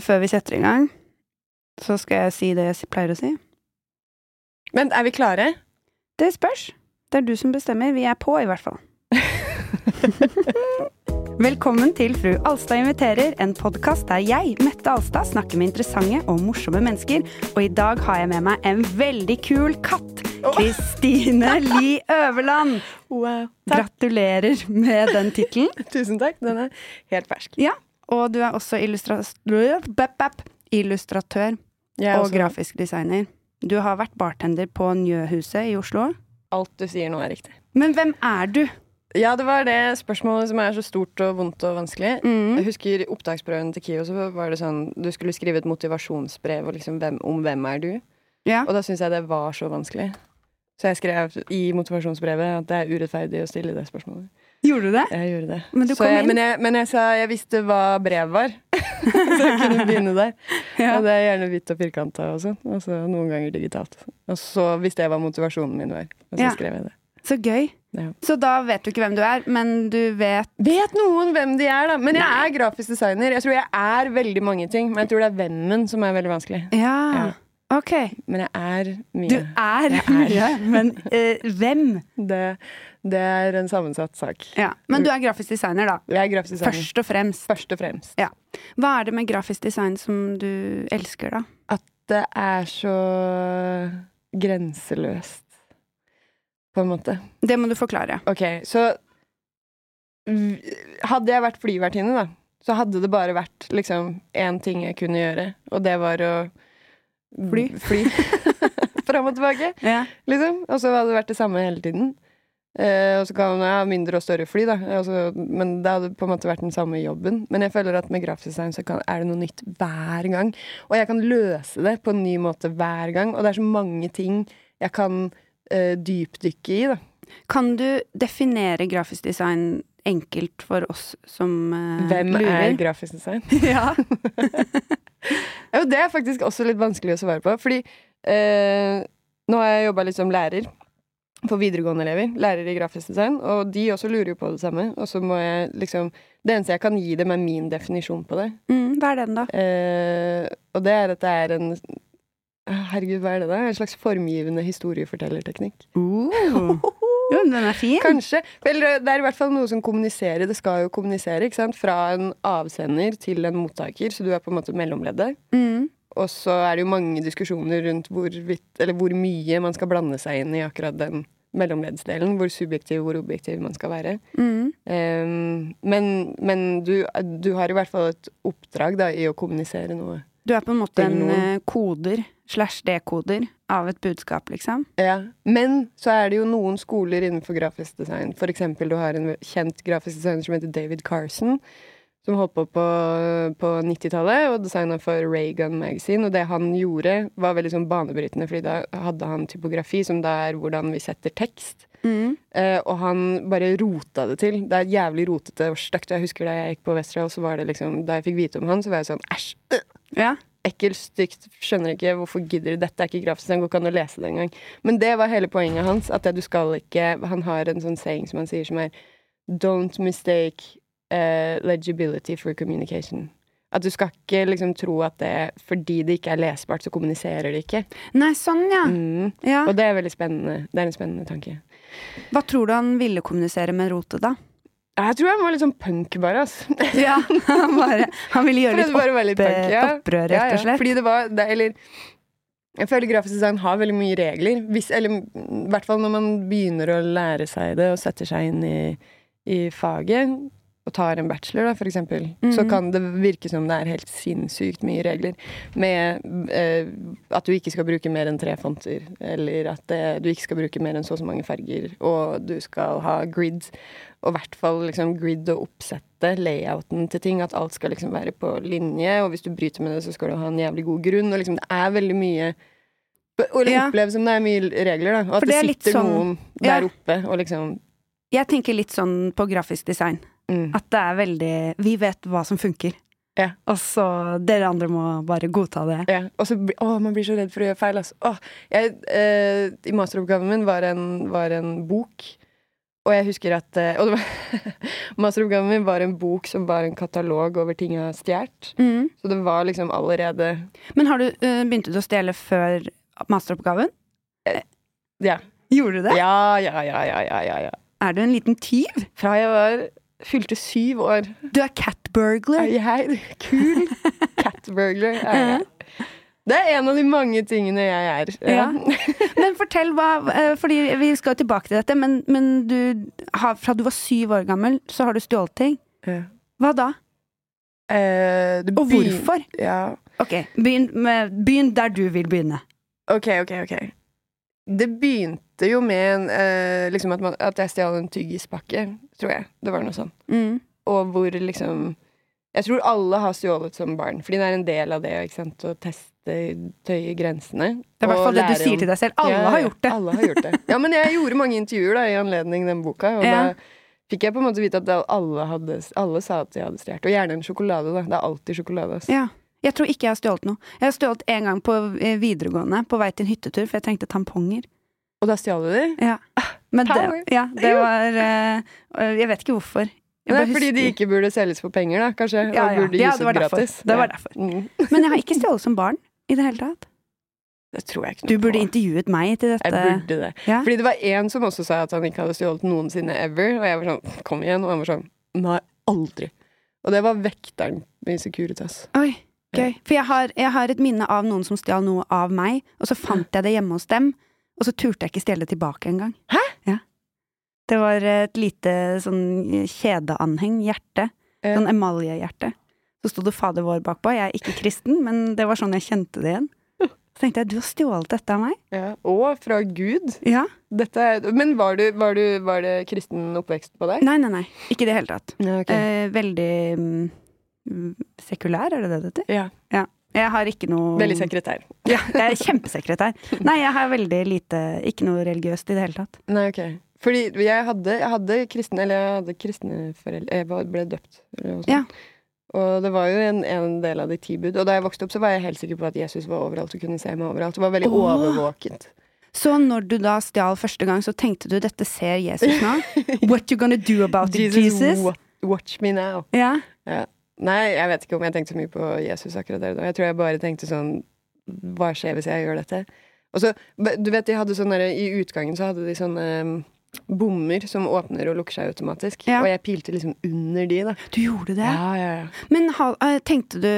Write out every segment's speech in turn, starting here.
Før vi setter i gang, så skal jeg si det jeg pleier å si. Men er vi klare? Det spørs. Det er du som bestemmer. Vi er på, i hvert fall. Velkommen til Fru Alstad inviterer, en podkast der jeg, Mette Alstad, snakker med interessante og morsomme mennesker. Og i dag har jeg med meg en veldig kul katt. Kristine Li Øverland. Wow. Gratulerer med den tittelen. Tusen takk. Den er helt fersk. Ja, og du er også illustratør og grafisk designer. Du har vært bartender på Njøhuset i Oslo. Alt du sier nå, er riktig. Men hvem er du? Ja, det var det spørsmålet som er så stort og vondt og vanskelig. Mm. Jeg husker opptaksprøven til KIO, så var det sånn Du skulle skrive et motivasjonsbrev liksom, hvem, om hvem er du? Ja. Og da syns jeg det var så vanskelig. Så jeg skrev i motivasjonsbrevet at det er urettferdig å stille det spørsmålet. Gjorde du det? Jeg gjorde det. Men jeg. Men jeg, men jeg sa jeg visste hva brev var. så jeg kunne begynne der. Ja. Og det er gjerne hvitt og firkanta og sånn. Og så noen ganger digitalt. Og så visste jeg hva motivasjonen min var. Og så Ja. skrev jeg det. Så gøy. Ja. Så da vet du ikke hvem du er, men du vet Vet noen hvem de er, da? Men jeg Nei. er grafisk designer. Jeg tror jeg er veldig mange ting, men jeg tror det er vennen som er veldig vanskelig. Ja. Ja. Ok. Men jeg er mye. Du er er. mye, men uh, hvem? Det, det er en sammensatt sak. Ja. Men du er grafisk designer, da. Jeg er grafisk designer. Først og fremst. Først og fremst. Hva er det med grafisk design som du elsker, da? At det er så grenseløst, på en måte. Det må du forklare. Ok, så Hadde jeg vært flyvertinne, da, så hadde det bare vært liksom én ting jeg kunne gjøre, og det var å Fly. Fly. Fram og tilbake, Ja. liksom. Og så hadde det vært det samme hele tiden. Eh, og så kan jeg ha mindre og større fly, da. Altså, men det hadde på en måte vært den samme jobben. Men jeg føler at med grafisk design så kan, er det noe nytt hver gang. Og jeg kan løse det på en ny måte hver gang. Og det er så mange ting jeg kan eh, dypdykke i, da. Kan du definere grafisk design enkelt for oss som eh, Hvem lurer? er grafisk design? ja. Jo, det er faktisk også litt vanskelig å svare på. Fordi eh, nå har jeg jobba litt som lærer for videregående elever. lærere i grafisk design. Og de også lurer jo på det samme. Og så må jeg liksom Det eneste jeg kan gi dem, er min definisjon på det. Mm, hva er den, da? Eh, og det er at det er en Herregud, hva er det da? En slags formgivende historiefortellerteknikk. Uh. Jo, den er fin. Kanskje. Eller det er i hvert fall noe som kommuniserer. Det skal jo kommunisere, ikke sant? Fra en avsender til en mottaker, så du er på en måte mellomleddet. Mm. Og så er det jo mange diskusjoner rundt hvorvidt, eller hvor mye man skal blande seg inn i akkurat den mellomleddsdelen. Hvor subjektiv, hvor objektiv man skal være. Mm. Um, men men du, du har i hvert fall et oppdrag da, i å kommunisere noe. Du er på en måte en eh, koder slash dekoder av et budskap, liksom. Ja. Men så er det jo noen skoler innenfor grafisk design. For eksempel du har en kjent grafisk designer som heter David Carson. Som holdt på på, på 90-tallet og designa for Reagan Magazine. Og det han gjorde, var veldig sånn banebrytende, fordi da hadde han typografi, som da er hvordan vi setter tekst. Mm. Uh, og han bare rota det til. Det er jævlig rotete og stygt. Jeg husker da jeg gikk på Westerdal, så var det liksom Da jeg fikk vite om han, så var jeg sånn æsj. øh, Ja. Ekkelt, stygt. Skjønner ikke. Hvorfor gidder du? Dette er ikke grafisk. Det går ikke an å lese det engang. Men det var hele poenget hans. At du skal ikke Han har en sånn saying som han sier, som er Don't mistake eh, legibility for communication. At du skal ikke liksom tro at det fordi det ikke er lesbart, så kommuniserer det ikke. Nei, sånn, ja. Mm. ja. Og det er veldig spennende. Det er en spennende tanke. Hva tror du han ville kommunisere med rotet, da? Jeg tror han var litt sånn punk, bare. Altså. Ja, han, bare, han ville gjøre litt opp, litt punk, ja. opprør, rett Ja, ja. Fordi det var det, Eller jeg føler grafisk design har veldig mye regler. Hvis, eller i hvert fall når man begynner å lære seg det og setter seg inn i, i faget, og tar en bachelor, da, for eksempel, så Mhm. kan det virke som det er helt sinnssykt mye regler. Med eh, at du ikke skal bruke mer enn tre fonter, eller at det, du ikke skal bruke mer enn så og så mange farger, og du skal ha grid. Og i hvert fall liksom grid og oppsette, layouten til ting. At alt skal liksom være på linje, og hvis du bryter med det, så skal du ha en jævlig god grunn. Og liksom det er veldig mye Og det Ja. oppleves som det er mye regler, da. Og at det, det er sitter sånn- noen Ja. der oppe og liksom Jeg tenker litt sånn på grafisk design. Mm. At det er veldig Vi vet hva som funker. Ja. Og så dere andre må bare godta det. Ja, og så Å, man blir så redd for å gjøre feil, altså. Åh, jeg, eh, I masteroppgaven min var en, var en bok og jeg husker at eh, Og masteroppgaven min var en bok som var en katalog over ting jeg har stjålet. Mm. Så det var liksom allerede Men har du uh, begynte du å stjele før masteroppgaven? Ja. Gjorde du det? Ja, ja, ja, ja, ja, ja, ja. Er du en liten tyv? Fra jeg var fylte syv år. Du er cat burglar. Er jeg kul catburgler. Er jeg. Det er en av de mange tingene jeg er. Ja. Men fortell hva eh, Fordi vi skal jo tilbake til dette, men, men du har, fra du var syv år gammel, så har du stjålet ting. Hva da? Eh, Og hvorfor? Ja. Ok, begynn, med, begynn der du vil begynne. Ok, ok, ok. Det begynte jo med en, eh, liksom at, man, at jeg stjal en tyggispakke, tror jeg. Det var noe sånt. Mm. Og hvor liksom Jeg tror alle har stjålet som barn, fordi det er en del av det ikke sant? å teste, tøye grensene. Det er i hvert fall det du sier om- til deg selv. Alle Ja, har ja, det. Alle har gjort det. Ja, men jeg gjorde mange intervjuer da, i anledning den boka, og Ja. da fikk jeg på en måte vite at alle, hadde, alle sa at de hadde stjålet. Og gjerne en sjokolade, da. Det er alltid sjokolade. Altså. Ja. Jeg tror ikke jeg har stjålet noe. Jeg har stjålet en gang på eh, videregående, på vei til en hyttetur, for jeg trengte tamponger. Og da stjal du de? Ja. Men det, ja, det var uh, Jeg vet ikke hvorfor. Det er fordi de ikke burde selges for penger, da, kanskje? Ja, og burde Ja, gis det var ut gratis. Det var Ja. derfor. Mm. Men jeg har ikke stjålet som barn i det hele tatt. Det tror jeg ikke noe Du burde på. intervjuet meg til dette. Jeg burde det. Ja. Fordi det var en som også sa at han ikke hadde stjålet noensinne ever. Og jeg var sånn kom igjen. Og han var sånn nei, aldri. Og det var vekteren i Securitas. Oi, gøy. For jeg har, jeg har et minne av noen som stjal noe av meg, og så fant jeg det hjemme hos dem, og så turte jeg ikke stjele det tilbake engang. Ja. Det var et lite sånn kjedeanheng, hjerte. Ja. Sånn emaljehjerte. Så sto det Fader vår bakpå. Jeg er ikke kristen, men det var sånn jeg kjente det igjen. Så tenkte jeg, du har stjålet dette av meg? Ja. Og fra Gud. Ja. Dette men var, du, var, du, var det kristen oppvekst på deg? Nei, nei, nei. Ikke i det hele tatt. Ja, okay. Eh, veldig mm, sekulær, er det det det heter? ja. Jeg har ikke noe Veldig sekretær. Ja, jeg er kjempesekretær. Nei, jeg har veldig lite Ikke noe religiøst i det hele tatt. Nei, ok. Fordi jeg hadde, jeg hadde kristne Eller jeg hadde kristne foreldre Jeg ble døpt. Ja. Og det var jo en, en del av de ti bud. Og da jeg vokste opp, så var jeg helt sikker på at Jesus var overalt og kunne se meg overalt. Det var veldig Åh. overvåket. Så når du da stjal første gang, så tenkte du dette ser Jesus nå? What you gonna do about it, Jesus? wa- watch me now. Ja. Nei, jeg vet ikke om jeg tenkte så mye på Jesus akkurat der. og da. Jeg tror jeg bare tenkte sånn Hva skjer hvis jeg gjør dette? Og så, du vet, de hadde sånn derre I utgangen så hadde de sånne um, bommer som åpner og lukker seg automatisk. Ja. Og jeg pilte liksom under de, da. Du gjorde det? Ja, ja, ja. Men ha, eh, tenkte du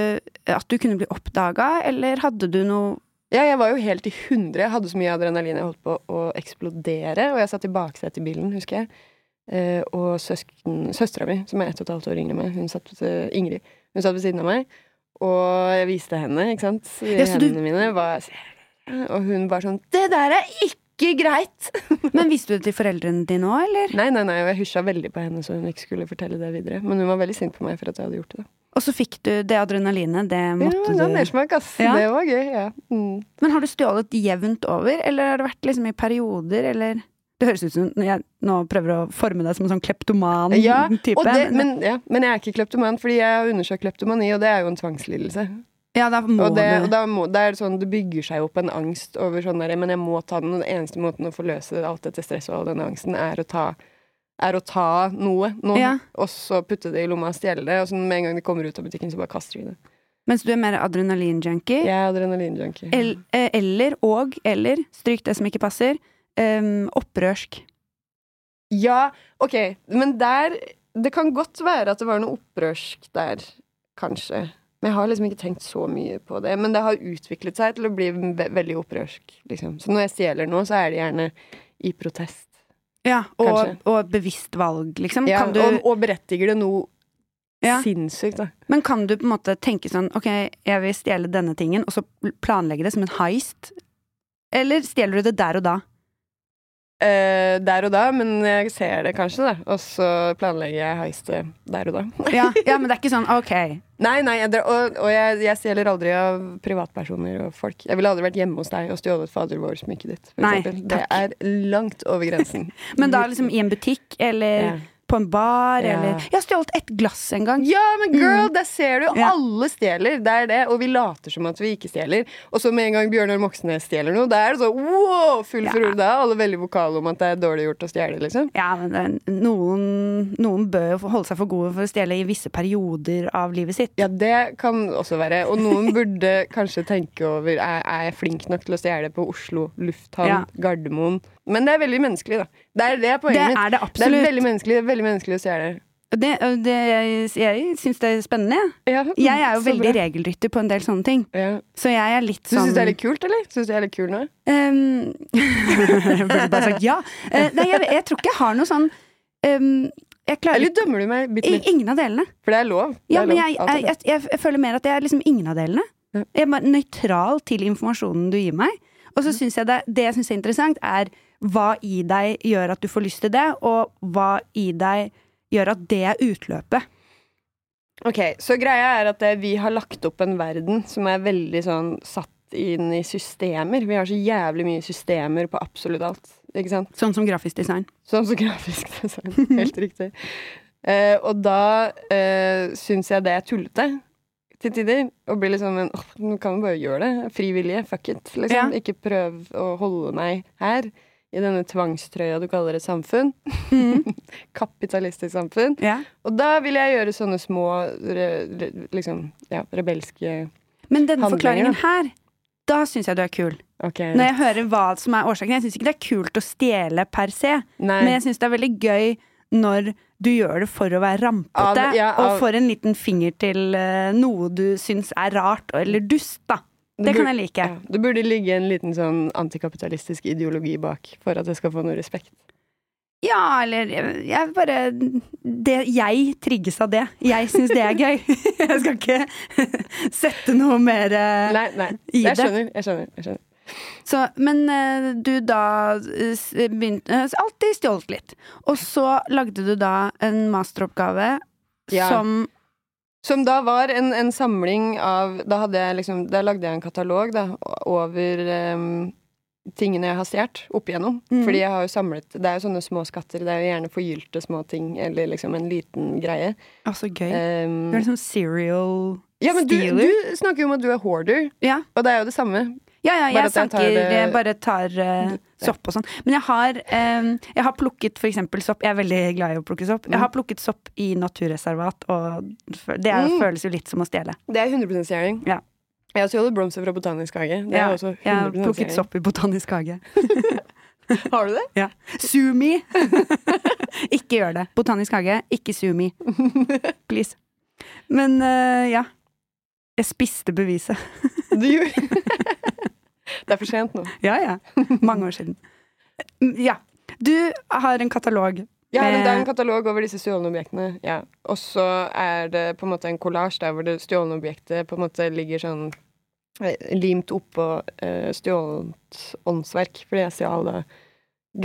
at du kunne bli oppdaga, eller hadde du noe Ja, jeg var jo helt i hundre. Jeg hadde så mye adrenalin. Jeg holdt på å eksplodere. Og jeg satt i baksetet i bilen, husker jeg. Eh, og søsken, søstera mi, som er ett og et halvt år yngre enn meg, hun satt, eh, Ingrid, hun satt ved siden av meg. Og jeg viste henne, ikke sant. Ja, så du- Hendene mine var Og hun var sånn Det der er ikke greit! Men viste du det til foreldrene dine òg, eller? Nei, nei, nei, og jeg hysja veldig på henne så hun ikke skulle fortelle det videre. Men hun var veldig sint på meg for at jeg hadde gjort det. Og så fikk du det adrenalinet, det måtte Ja, det var du mersmak, ass. Ja. Det var gøy, ja. Mm. Men har du stjålet jevnt over, eller har det vært liksom i perioder, eller Det høres ut som jeg nå prøver å forme deg som en sånn kleptoman Ja, men, ja, men jeg er ikke kleptoman, fordi jeg har undersøkt kleptomani, og det er jo en tvangslidelse. ja, da må Og, det, og da må, det sånn, det bygger seg opp en angst over sånn der, men jeg må ta den, og den eneste måten å forløse alt dette stresset og all denne angsten, er å ta, er å ta noe noe Ja. og så putte det i lomma og stjele det, og så med en gang det kommer ut av butikken, så bare kaster vi det. Mens du er mer adrenalinjunkie. Jeg er adrenalinjunkie. El, eh, eller og eller, stryk det som ikke passer, em, opprørsk. Ja, ok, men der Det kan godt være at det var noe opprørsk der, kanskje. Men jeg har liksom ikke tenkt så mye på det. Men det har utviklet seg til å bli ve veldig opprørsk, liksom. Så når jeg stjeler noe, så er det gjerne i protest. Ja, og, og bevisst valg, liksom. Ja, kan du, og, og berettiger det noe Ja. sinnssykt, da. men kan du på en måte tenke sånn Ok, jeg vil stjele denne tingen, og så planlegge det som en heist? Eller stjeler du det der og da? Eh, der og da, men jeg ser det kanskje, da. Og så planlegger jeg heistet der og da. Ja, ja men det er ikke sånn ok. Nei, nei, jeg, og, og jeg, jeg stjeler aldri av privatpersoner og folk. Jeg ville aldri vært hjemme hos deg og stjålet Fader vår-smykket ditt. Nei, det er langt over grensen. Men da liksom i en butikk, eller Ja. På en bar, Ja. eller Jeg har stjålet ett glass en gang. Ja, men girl, der ser du! Mm. Ja. Alle stjeler. Det er det. Og vi later som at vi ikke stjeler. Og så med en gang Bjørnar Moxnes stjeler noe, da er det så wow! Full Ja. Da er alle veldig vokale om at det er dårlig gjort å stjele, liksom. Ja, men noen, noen bør jo holde seg for gode for å stjele i visse perioder av livet sitt. Ja, det kan også være. Og noen burde kanskje tenke over er, er jeg flink nok til å stjele på Oslo lufthavn. Gardermoen. Men det er veldig menneskelig, da. Det er det poenget Det er det Det er absolutt. veldig menneskelig, det er veldig menneskelig å stjele. Det, det, jeg syns det er spennende. Ja, Jeg er jo veldig bra. regelrytter på en del sånne ting. Ja. Så jeg er litt sånn Du syns det er litt kult, eller? Syns du jeg er litt kul nå? Um, Jeg burde bare sagt ja. Uh, nei, jeg, jeg tror ikke jeg har noe sånn um, Eller dømmer du meg bitte litt? Ingen av delene. For det er lov. Det Ja, er men lov. jeg, er jeg, jeg, føler mer at jeg er liksom ingen av delene. Jeg er bare nøytral til informasjonen du gir meg. Og så syns jeg det, det jeg syns er interessant, er hva i deg gjør at du får lyst til det, og hva i deg gjør at det er utløpet. Ok, Så greia er at eh, vi har lagt opp en verden som er veldig sånn satt inn i systemer. Vi har så jævlig mye systemer på absolutt alt. Ikke sant? Sånn som grafisk design. Sånn som grafisk design. Helt riktig. Uh, og da uh, syns jeg det er tullete til tider. Og blir litt sånn men åh, nå kan vi bare gjøre det. Frivillige. Fuck it. Liksom. Ja. Ikke prøv å holde meg her. I denne tvangstrøya du kaller et samfunn. Mhm. Kapitalistisk samfunn. Ja. Og da vil jeg gjøre sånne små re, re, liksom, ja, rebelske Men denne Handlinger, forklaringen her, da syns jeg du er kul. Okay. Når jeg hører hva som er årsaken. Jeg syns ikke det er kult å stjele per se, Nei. men jeg syns det er veldig gøy når du gjør det for å være rampete, Av- ja, av- og for en liten finger til eh, noe du syns er rart eller dust, da. Det kan jeg like. Ja, det burde ligge en liten sånn antikapitalistisk ideologi bak for at jeg skal få noe respekt. Ja, eller jeg, jeg bare det, Jeg trigges av det. Jeg syns det er gøy. Jeg skal ikke sette noe mer eh, Nei, nei. i Jeg det. skjønner. Jeg skjønner, jeg skjønner. Så, men eh, du da eh, begynte Alltid stjålet litt. Og så lagde du da en masteroppgave Ja. som Som da var en, en samling av Da, hadde jeg liksom, da lagde jeg en katalog da, over um, tingene jeg har stjålet opp igjennom. Mm. Fordi jeg har jo samlet Det er jo sånne små skatter. Det er jo gjerne forgylte små ting, eller liksom en liten greie. Å, så gøy. Um, Du er liksom serial ja, men du, du snakker jo om at du er hoarder, Ja, og det er jo det samme. Ja, ja jeg at jeg tar bare tar uh, sopp og sånn. Men jeg har, um, jeg har plukket eksempel sopp. Jeg er veldig glad i å plukke sopp. Jeg Mm. har plukket sopp i naturreservat, og det er, Mm. føles jo litt som å stjele. Det er 100 stjeling. Ja. Jeg har stjålet blomster fra Botanisk hage. Det Ja, er også 100 Jeg har plukket sopp i Botanisk hage. Har du det? Ja. Sumi! ikke gjør det. Botanisk hage, ikke Sumi. Please. Men uh, ja. Jeg spiste beviset. Du gjorde Det er for sent nå. Ja, ja. Mange år siden. Ja. Du har en katalog. Ja, men det er en katalog over disse stjålne objektene. Ja. Og så er det på en måte en kollasj der hvor det stjålne objektet på en måte ligger sånn eh, limt oppå uh, stjålent åndsverk. Fordi jeg stjal da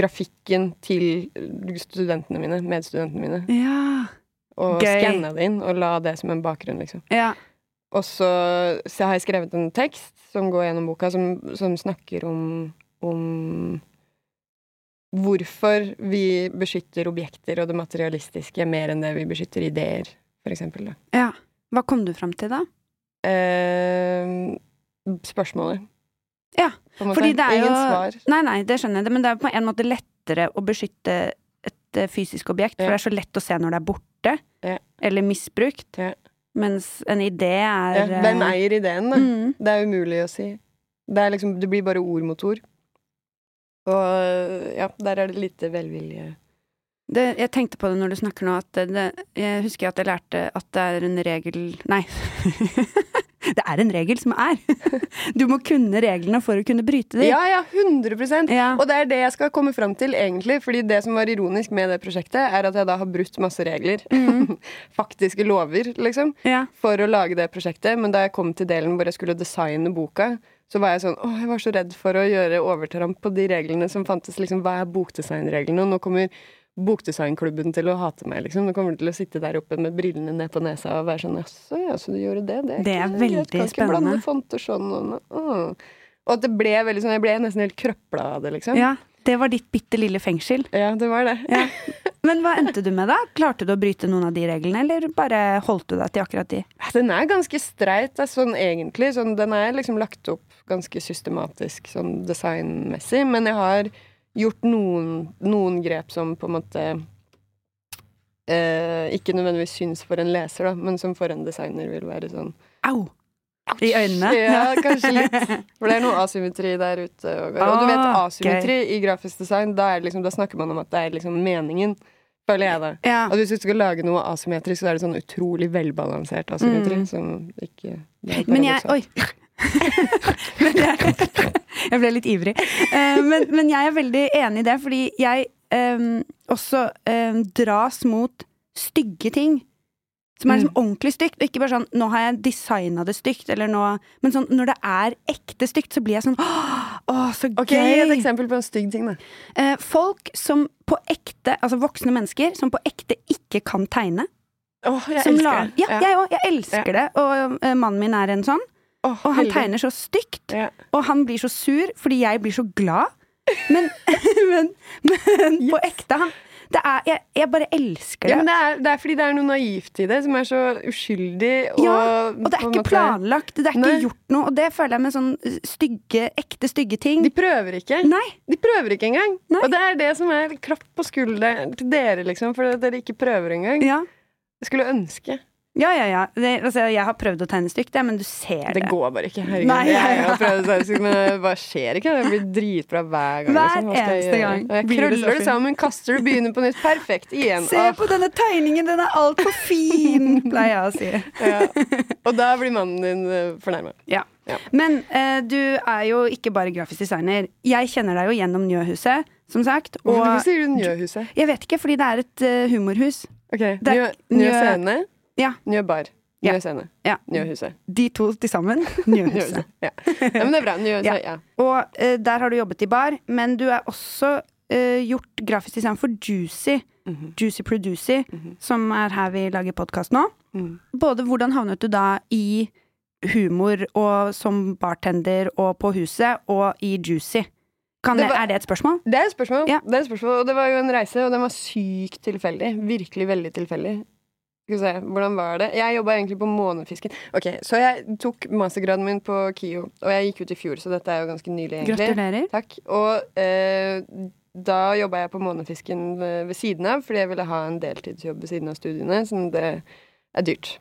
grafikken til studentene mine, medstudentene mine, Ja. og skanna det inn og la det som en bakgrunn, liksom. ja. Og så, så har jeg skrevet en tekst som går gjennom boka, som, som snakker om, om hvorfor vi beskytter objekter og det materialistiske mer enn det vi beskytter ideer, for eksempel. Da. ja. Hva kom du fram til, da? Eh, spørsmålet. Ja, fordi det er Ingen jo- svar. Nei, nei, det skjønner jeg, men det er på en måte lettere å beskytte et eh, fysisk objekt, for det er så lett å se når det er borte, Ja. eller misbrukt. Ja. Mens en idé er Ja, hvem eh, eier ideen, da? mm, Det er umulig å si. Det, liksom, det blir bare ord mot ord. Og ja, der er det lite velvilje. Det, Jeg tenkte på det når du snakker nå, at det, jeg husker at jeg lærte at det er en regel Nei. det er en regel som er! Du må kunne reglene for å kunne bryte dem. Ja, ja, 100 Ja. Og det er det jeg skal komme fram til, egentlig. Fordi det som var ironisk med det prosjektet, er at jeg da har brutt masse regler. Mm. Faktiske lover, liksom. ja. For å lage det prosjektet. Men da jeg kom til delen hvor jeg skulle designe boka, så var jeg sånn Åh, jeg var så redd for å gjøre overtramp på de reglene som fantes. Liksom, hva er bokdesignreglene? Og nå kommer Bokdesignklubben til å hate meg, liksom. Nå kommer du til å sitte der oppe med brillene ned på nesa og være sånn Jaså, ja, så du gjorde det? Det er, Det er ikke- veldig jeg kan ikke spennende. blande fonter sånn og nå- Og at det ble veldig sånn Jeg ble nesten helt krøpla av det, liksom. ja. Det var ditt bitte lille fengsel. Ja, det var det. Ja. Men hva endte du med, da? Klarte du å bryte noen av de reglene, eller bare holdt du deg til akkurat de? Den er ganske streit, sånn egentlig. Sånn, den er liksom lagt opp ganske systematisk sånn designmessig. Men jeg har gjort noen, noen grep som på en måte eh, ikke nødvendigvis syns for en leser, da, men som for en designer vil være sånn Au! I øynene? Ja, kanskje litt. For det er noe asymmetri der ute. Og, og du vet, asymmetri asymmetri i grafisk design, da, det liksom, da snakker man om at det er liksom meningen. Føler jeg, da. Ja. At hvis du skal lage noe asymmetrisk, så er det sånn utrolig velbalansert asymmetri. Mm. Som ikke Men jeg. Oi! Men jeg, jeg ble litt ivrig. Eh, men, men jeg er veldig enig i det, fordi jeg um, også um, dras mot stygge ting. Som er liksom ordentlig stygt, og ikke bare sånn 'nå har jeg designa det stygt', eller nå Men sånn når det er ekte stygt, så blir jeg sånn 'å, så Ok, Gi et gøy'. eksempel på en stygg ting, da. Folk som på ekte, altså voksne mennesker, som på ekte ikke kan tegne. Åh, jeg elsker lar- det. Ja, jeg òg. Jeg elsker det. Og uh, mannen min er en sånn. Åh, Og han tegner så stygt. Ja. Og han blir så sur fordi jeg blir så glad. Men, men, men på ekte han, det er, jeg, jeg bare elsker Ja, det. men det er, det er fordi det er noe naivt i det, som er så uskyldig. Og, Ja, og det er ikke måte- planlagt, det er ikke Nei. gjort noe. Og det føler jeg med sånn stygge, ekte stygge ting. De prøver ikke. Nei. De prøver ikke engang. Nei. Og det er det som er klapp på skulderen til dere, liksom, for dere ikke prøver engang. Ja, Jeg skulle ønske. Ja, ja. ja. Det, altså, jeg har prøvd å tegne stygt, men du ser det. Det går bare ikke. Herregud. Nei, ja, Jeg har prøvd å tegne stygt, men det bare skjer ikke. Det blir dritbra hver gang. Hver liksom. Eneste gang Og jeg krøller det sammen, kaster det, begynner på nytt. Perfekt. Igjen. Se på denne tegningen, den er altfor fin, pleier jeg å si. ja. Og da blir mannen din fornærma. Ja. Ja. Men eh, du er jo ikke bare grafisk designer. Jeg kjenner deg jo gjennom Njøhuset, som sagt. Og Hvorfor sier du Njøhuset? jeg vet ikke, fordi det er et uh, humorhus. Ok, Njø Njø- scene, Ja. Njø bar. Ja. Njøhuset. De to til sammen. Njøhuset. Ja. ja, men det er bra. Njøhuset, Ja. Og uh, der har du jobbet i bar, men du er også uh, gjort grafisk design for Juicy. Mhm. Juicy Producy, Mhm. som er her vi lager podkast nå. Mm. Både hvordan havnet du da i humor og som bartender og på huset, og i Juicy? Kan Det det, er det et spørsmål? Det er et spørsmål. Ja. Det er et spørsmål. Og det var jo en reise, og den var sykt tilfeldig. Virkelig veldig tilfeldig. Skal vi se, hvordan var det? Jeg jobba egentlig på Månefisken. Ok, Så jeg tok mastergraden min på KIO, og jeg gikk ut i fjor, så dette er jo ganske nylig, egentlig. Gratulerer. Takk. Og eh, da jobba jeg på Månefisken ved, siden av, fordi jeg ville ha en deltidsjobb ved siden av studiene, så det er dyrt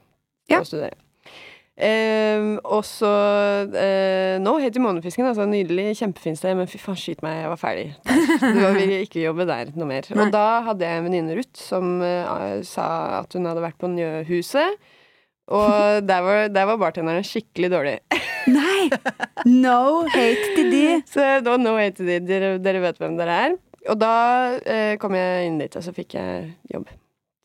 Ja. å studere. Ehm, og så eh, Nå heter Månefisken, altså nydelig, kjempefint sted, men fy faen, skyt meg, jeg var ferdig. Du ville ikke jobbe der noe mer. Nei. Og da hadde jeg en venninne, Ruth, som eh, sa at hun hadde vært på Njøhuset. Og der var, der var bartenderen skikkelig dårlig. Nei! No hate til de. Så da no hate to de. Dere, dere vet hvem dere er. Og da eh, kom jeg inn dit, og så fikk jeg jobb.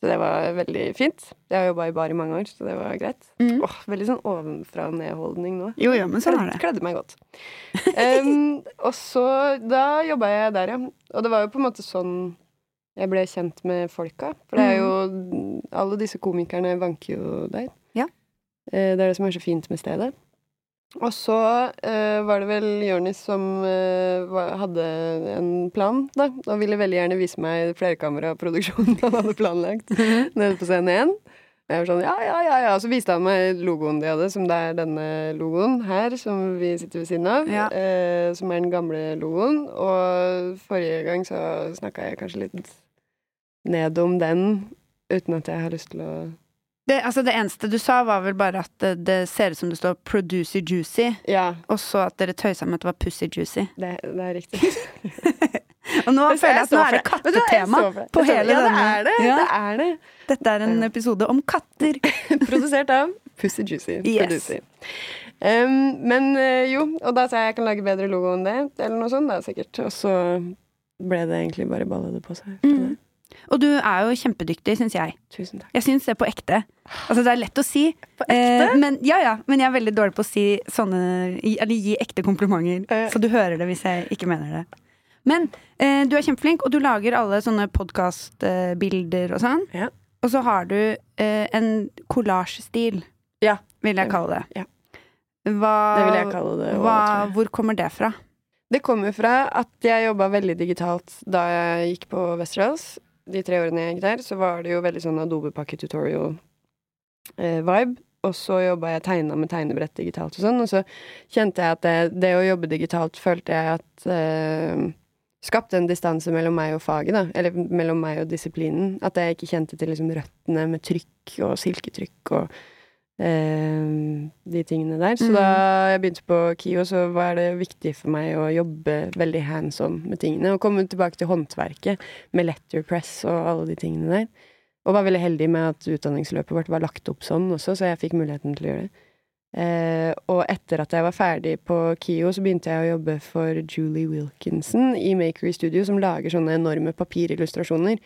Så det var veldig fint. Jeg har jobba i bar i mange år, så det var greit. Mm. Åh, veldig sånn ovenfra og ned-holdning nå. Jo, jo, men sånn er det. det. kledde meg godt. Um, og så Da jobba jeg der, ja. Og det var jo på en måte sånn jeg ble kjent med folka. For det er jo Alle disse komikerne vanker jo der. Ja. Eh, det er det som er så fint med stedet. Og så eh, var det vel Jonis som eh, var, hadde en plan, da. Og ville veldig gjerne vise meg flerkameraproduksjonen han hadde planlagt nede på scene 1. Og jeg var sånn, ja, ja, ja, ja. Så viste han meg logoen de hadde, som det er denne logoen her, som vi sitter ved siden av. Ja. Eh, som er den gamle logoen. Og forrige gang så snakka jeg kanskje litt ned om den, uten at jeg har lyst til å Det, altså, det eneste du sa, var vel bare at det, det ser ut som det står 'Producy Juicy', Ja, og så at dere tøysa med at det var 'Pussy Juicy'. det, det er riktig. Og nå føler jeg at nå er det kattetema på hele det. ja, denne. det er det. Ja. Det er det. Dette er en episode om katter. Produsert av Pussy Juicy. Yes. Um, men eh, jo, og da sa jeg jeg kan lage bedre logo enn det, eller noe sånt, da, sikkert. Og så ble det egentlig bare balla det på seg. Mm. Og du er jo kjempedyktig, syns jeg. Tusen takk. Jeg syns det på ekte. Altså, det er lett å si. På ekte? Eh, men, ja, ja, men jeg er veldig dårlig på å si sånne Eller gi ekte komplimenter. Eh. Så du hører det hvis jeg ikke mener det. Men eh, du er kjempeflink, og du lager alle sånne podkastbilder og sånn. Ja. Og så har du eh, en kollasjestil, Ja. vil jeg kalle det. Ja. Hva, Det vil jeg kalle det. hva, jeg. hvor kommer det fra? Det kommer fra at jeg jobba veldig digitalt da jeg gikk på Westerdals. De tre årene jeg gikk der, så var det jo veldig sånn Adobe-pakke tutorial-vibe. og så jobba jeg tegna med tegnebrett digitalt og sånn, og så kjente jeg at det, det å jobbe digitalt følte jeg at eh, skapte en distanse mellom meg og faget, da. Eller mellom meg og disiplinen. At jeg ikke kjente til liksom røttene med trykk og silketrykk og eh, de tingene der. Så Mm. da jeg begynte på KIO, så var det viktig for meg å jobbe veldig hands on med tingene. Og komme tilbake til håndverket med letterpress og alle de tingene der. Og var veldig heldig med at utdanningsløpet vårt var lagt opp sånn også, så jeg fikk muligheten til å gjøre det. Eh, og etter at jeg var ferdig på KIO, så begynte jeg å jobbe for Julie Wilkinson i Makery Studio, som lager sånne enorme papirillustrasjoner.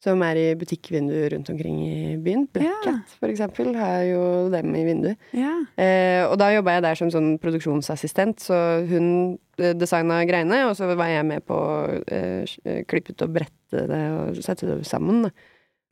Som er i butikkvinduer rundt omkring i byen. Black Ja. Cat, for eksempel, har jo dem i vinduet. Ja. Eh, og da jobba jeg der som sånn produksjonsassistent, så hun eh, designa greiene, og så var jeg med på å eh, klippe ut og brette det og sette det sammen.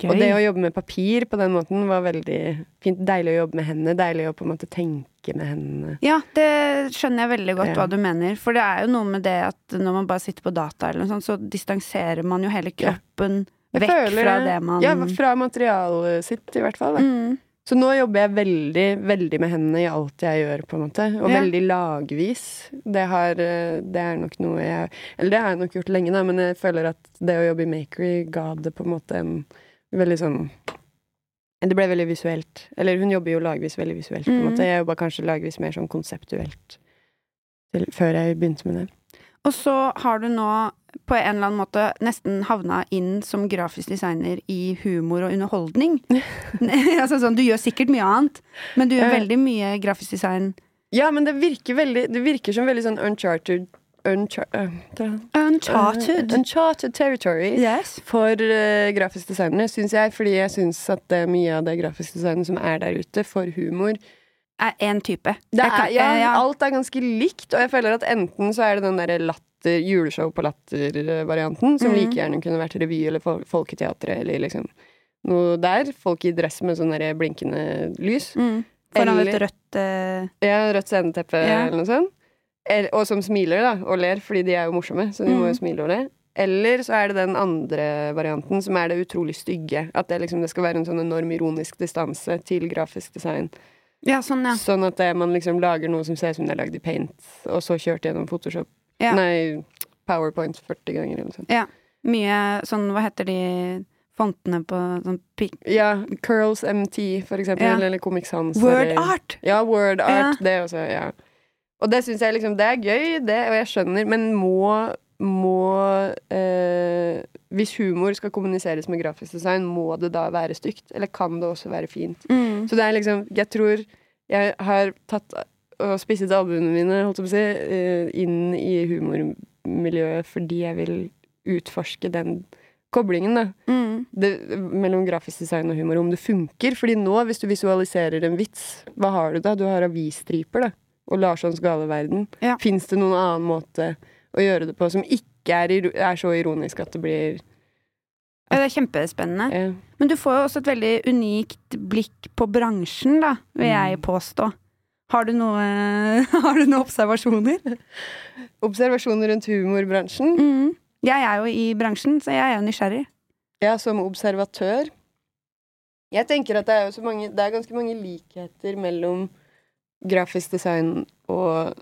Og det å jobbe med papir på den måten var veldig fint. Deilig å jobbe med hendene. Deilig å på en måte tenke med hendene. Ja, det skjønner jeg veldig godt Ja. hva du mener. For det er jo noe med det at når man bare sitter på data, eller noe sånt, så distanserer man jo hele kroppen. Ja. Jeg vekk føler fra det man Ja, fra materialet sitt, i hvert fall. Mm. Så nå jobber jeg veldig, veldig med hendene i alt jeg gjør, på en måte. Og Ja. veldig lagvis. Det har eh, Det er nok noe jeg Eller det har jeg nok gjort lenge, da, men jeg føler at det å jobbe i Makery ga det på en måte en veldig sånn Det ble veldig visuelt. Eller hun jobber jo lagvis veldig visuelt, på en Mhm. måte. Jeg jobba kanskje lagvis mer sånn konseptuelt før jeg begynte med det. Og så har du nå på en eller annen måte nesten havna inn som grafisk designer i humor og underholdning. altså sånn, du gjør sikkert mye annet, men du gjør veldig mye grafisk design. Ja, men det virker veldig Det virker som veldig sånn uncharted unchar, uh, Uncharted. øh, uncharted territory. yes. for uh, grafisk designer, syns jeg. Fordi jeg syns at det er mye av det grafiske designet som er der ute, for humor Er én type. det Jeg kan- er, ja, eh, ja. Alt er ganske likt, og jeg føler at enten så er det den derre latter juleshow på latter-varianten, som mm. like gjerne kunne vært revy eller fol folketeatret eller liksom noe der. Folk i dress med sånn blinkende lys. Mm. Foran et rødt uh... Ja, rødt sceneteppe yeah. eller noe sånt. El- Og som smiler, da, og ler, fordi de er jo morsomme, så de må Mhm. jo smile og le. Eller så er det den andre varianten, som er det utrolig stygge. At det, liksom, det skal være en sånn enorm ironisk distanse til grafisk design. Ja, sånn, ja. Sånn at det, man liksom lager noe som ser ut som det er lagd i paint, og så kjørt gjennom Photoshop. Ja. Nei, PowerPoint 40 ganger eller noe sånt. Mye sånn, hva heter de fontene på sånn pik... Ja, Curls MT, for eksempel, Ja. eller Comic Sans. Word eller, art! Ja, word art. Ja. Det også, ja. Og det syns jeg liksom Det er gøy, det, og jeg skjønner, men må må eh, Hvis humor skal kommuniseres med grafisk design, må det da være stygt? Eller kan det også være fint? Mm. Så det er liksom Jeg tror jeg har tatt og spisset albuene mine, holdt jeg på å si, eh, inn i humormiljøet fordi jeg vil utforske den koblingen, da Mm. det, mellom grafisk design og humor, om det funker. Fordi nå, hvis du visualiserer en vits, hva har du da? Du har avisstriper, da. Og Larssons gale verden. Ja. Fins det noen annen måte å gjøre det på som ikke er, er så ironisk at det blir Ja, det er kjempespennende. Ja. Men du får jo også et veldig unikt blikk på bransjen, da, vil Mm. jeg påstå. Har du noe Har du noen observasjoner? Observasjoner rundt humorbransjen. Mm. Jeg er jo i bransjen, så jeg er jo nysgjerrig. Ja, som observatør. Jeg tenker at det er jo så mange Det er ganske mange likheter mellom grafisk design og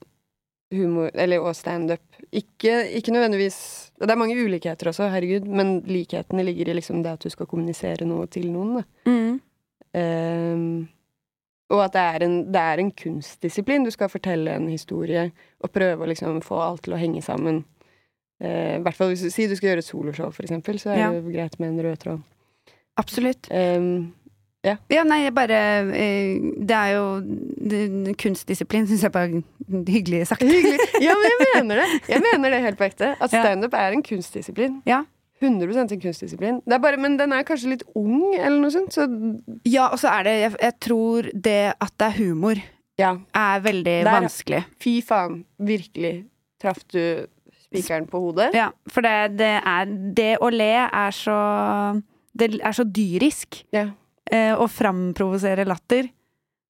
humor Eller og standup. Ikke, ikke nødvendigvis Det er mange ulikheter også, herregud, men likhetene ligger i liksom det at du skal kommunisere noe til noen. Mm. Ehm, og at det er, en, det er en kunstdisiplin. Du skal fortelle en historie og prøve å liksom få alt til å henge sammen. Uh, hvert fall hvis du sier du skal gjøre et soloshow, for eksempel, så er Ja. det greit med en rød tråd. Absolutt. Ehm, Ja, nei, jeg bare eh, Det er jo Kunstdisiplin syns jeg bare hyggelig sagt. hyggelig. Ja, men jeg mener det. Jeg mener det helt på ekte. At Ja. standup er en kunstdisiplin. Ja. 100% en kunstdisiplin. Det bare, men den er kanskje litt ung, eller noe sånt. Så Ja, og så er det jeg, jeg tror det at det er humor, ja, er veldig Der- vanskelig. fy faen. Virkelig traff du spikeren på hodet. Ja, for det, det er Det å le er så Det er så dyrisk. Ja. Eh, Å framprovosere latter.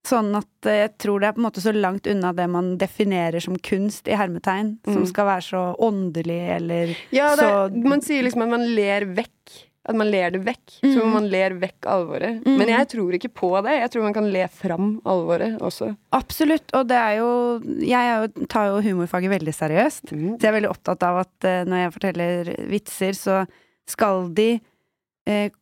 Sånn at eh, jeg tror det er på en måte så langt unna det man definerer som kunst, i hermetegn, som Mm. skal være så åndelig eller Ja, det, så man sier liksom at man ler vekk. At man ler det vekk. Mm. Som om man ler vekk alvoret. Mm. Men jeg tror ikke på det. Jeg tror man kan le fram alvoret også. Absolutt. Og det er jo Jeg er jo, tar jo humorfaget veldig seriøst. Så jeg er veldig opptatt av at eh, når jeg forteller vitser, så skal de eh,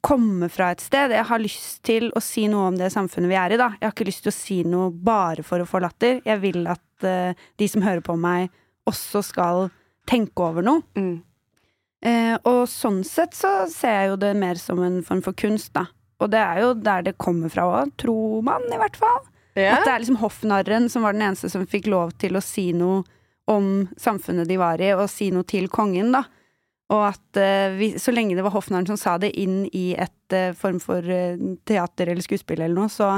komme fra et sted. Jeg har lyst til å si noe om det samfunnet vi er i, da. Jeg har ikke lyst til å si noe bare for å få latter. Jeg vil at uh, de som hører på meg, også skal tenke over noe. Mm. Uh, og sånn sett så ser jeg jo det mer som en form for kunst, da. Og det er jo der det kommer fra òg, tror man i hvert fall. Ja. At det er liksom hoffnarren som var den eneste som fikk lov til å si noe om samfunnet de var i, og si noe til kongen, da. Og at eh, vi, så lenge det var hoffnarren som sa det inn i et eh, form for eh, teater eller skuespill eller noe, så,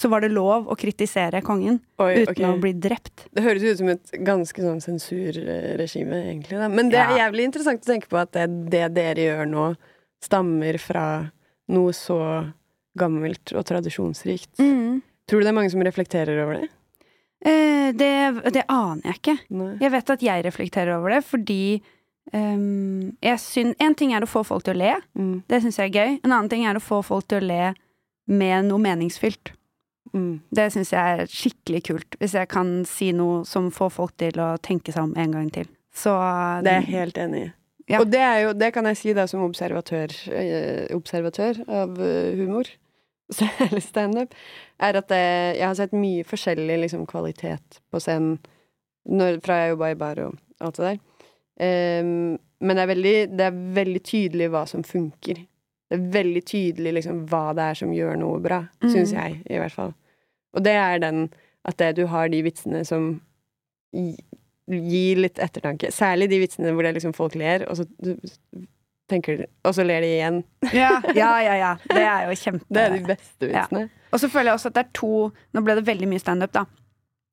så var det lov å kritisere kongen Oi, uten okay. å bli drept. Det høres ut som et ganske sånn sensurregime, egentlig. Da. Men det er Ja. jævlig interessant å tenke på at det, det dere gjør nå, stammer fra noe så gammelt og tradisjonsrikt. Tror du det er mange som reflekterer over det? Eh, det, det aner jeg ikke. Nei. Jeg vet at jeg reflekterer over det fordi jeg syn, En ting er å få folk til å le, Mm. det syns jeg er gøy. En annen ting er å få folk til å le med noe meningsfylt. Mm. Det syns jeg er skikkelig kult, hvis jeg kan si noe som får folk til å tenke seg om en gang til. Så Det er jeg helt enig i. Ja. Og det, jo, det kan jeg si da som observatør, eh, observatør av eh, humor, eller standup, er at det, jeg har sett mye forskjellig liksom, kvalitet på scenen når, fra jeg jobba i bar og alt det der. Ehm, men det er, veldig, det er veldig tydelig hva som funker. Det er veldig tydelig liksom, hva det er som gjør noe bra, Mm. syns jeg, i hvert fall. Og det er den at det, du har de vitsene som gi- gir litt ettertanke. Særlig de vitsene hvor det liksom folk ler, og så du, tenker og så ler de igjen. ja, ja, ja, ja. Det er jo kjempe Det er de beste Ja. vitsene. Og så føler jeg også at det er to Nå ble det veldig mye standup, da.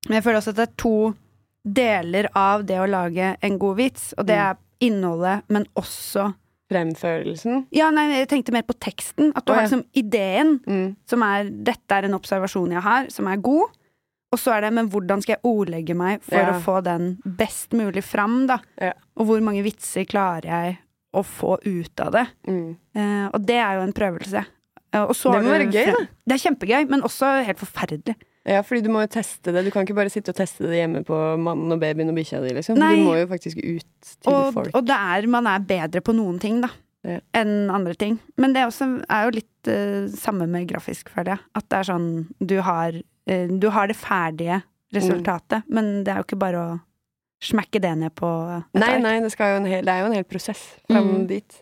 Men jeg føler også at det er to deler av det å lage en god vits, og det Mm. er innholdet, men også Fremførelsen. Ja, nei, jeg tenkte mer på teksten. At du har ja. liksom ideen, Mm. som er 'dette er en observasjon jeg har', som er god. Og så er det 'men hvordan skal jeg ordlegge meg for Ja. å få den best mulig fram', da? Ja. Og hvor mange vitser klarer jeg å få ut av det? Mm. Eh, og det er jo en prøvelse. Eh, og så Det må være gøy, da. Det er kjempegøy, men også helt forferdelig. Ja, fordi du må jo teste det. Du kan ikke bare sitte og teste det hjemme på mannen og babyen og bikkja di, liksom. Du må jo faktisk ut til Og, folk. og det er, man er bedre på noen ting, da. Ja. Enn andre ting. Men det er, også, er jo litt uh, samme med grafisk, føler jeg. At det er sånn Du har, uh, du har det ferdige resultatet, men det er jo ikke bare å smekke det ned på Nei, ark. nei, det, hel, det er jo en hel prosess fram Mm. dit.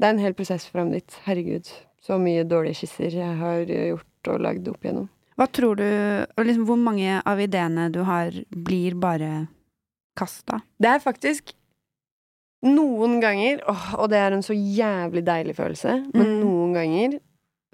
Det er en hel prosess fram dit. Herregud. Så mye dårlige skisser jeg har eh, gjort og lagd opp igjennom. Hva tror du og liksom, Hvor mange av ideene du har, blir bare kasta? Det er faktisk noen ganger åh, Og det er en så jævlig deilig følelse, men Mm. noen ganger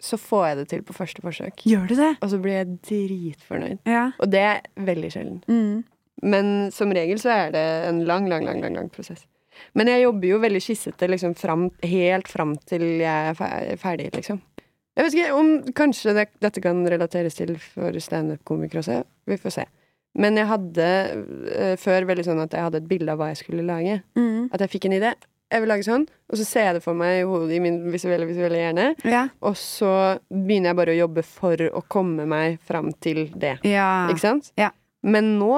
så får jeg det til på første forsøk. Gjør du det? Og så blir jeg dritfornøyd. Ja. Og det er veldig sjelden. Mm. Men som regel så er det en lang, lang, lang, lang, lang prosess. Men jeg jobber jo veldig skissete liksom fram, helt fram til jeg er ferdig, liksom. Jeg vet ikke om kanskje det, dette kan relateres til for standup-komikere også. Vi får se. Men jeg hadde uh, før veldig sånn at jeg hadde et bilde av hva jeg skulle lage. Mm. At jeg fikk en idé. Jeg vil lage sånn, og så ser jeg det for meg i hodet i min visuelle, visuelle hjerne. Ja. Og så begynner jeg bare å jobbe for å komme meg fram til det. ja. Ikke sant? Ja. Men nå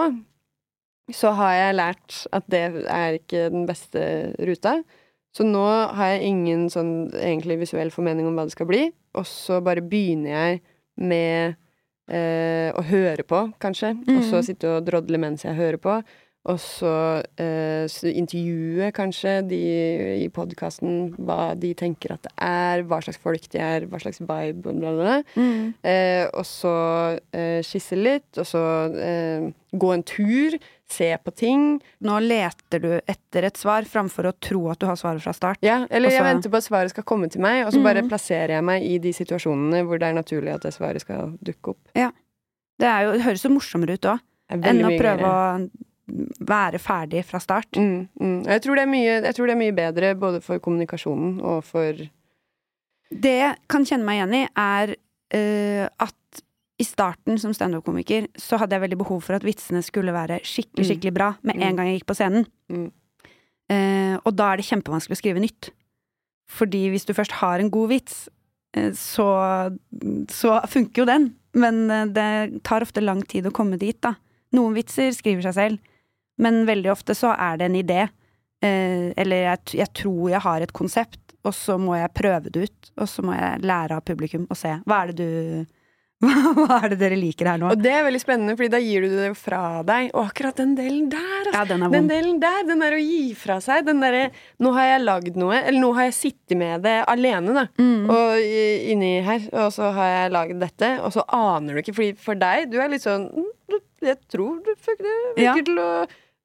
så har jeg lært at det er ikke den beste ruta. Så nå har jeg ingen sånn egentlig visuell formening om hva det skal bli. Og så bare begynner jeg med eh, å høre på, kanskje. Og så Mhm. sitte og drodle mens jeg hører på. Og så eh, intervjue kanskje de i podkasten hva de tenker at det er, hva slags folk de er, hva slags vibe, og bla, bla, bla. Mm. Eh, og så eh, skisse litt, og så eh, gå en tur, se på ting. Nå leter du etter et svar framfor å tro at du har svaret fra start. Ja, eller jeg venter på at svaret skal komme til meg, og så bare mm. plasserer jeg meg i de situasjonene hvor det er naturlig at det svaret skal dukke opp. Det, er jo, det høres jo morsommere ut òg, enn å prøve å være ferdig fra start. Mm, mm. Jeg, tror det mye, jeg tror det er mye bedre både for kommunikasjonen og for Det jeg kan kjenne meg igjen i, er uh, at i starten som standup-komiker så hadde jeg veldig behov for at vitsene skulle være skikkelig, Mm. skikkelig bra med Mm. en gang jeg gikk på scenen. Mm. Eh, og da er det kjempevanskelig å skrive nytt. Fordi hvis du først har en god vits, eh, så, så funker jo den. Men eh, det tar ofte lang tid å komme dit, da. Noen vitser skriver seg selv, men veldig ofte så er det en idé. Eh, eller jeg, jeg tror jeg har et konsept, og så må jeg prøve det ut. Og så må jeg lære av publikum og se. Hva er det du Hva er det dere liker her nå? Og det er veldig spennende, Fordi da gir du det fra deg. Og akkurat den delen der, altså. Ja, den Den delen der, den der å gi fra seg, den derre Nå har jeg lagd noe, eller nå har jeg sittet med det alene, da. Mm. Og inni her, og så har jeg lagd dette, og så aner du ikke, fordi for deg, du er litt sånn mm, Jeg tror du fikk det Ja. virker til å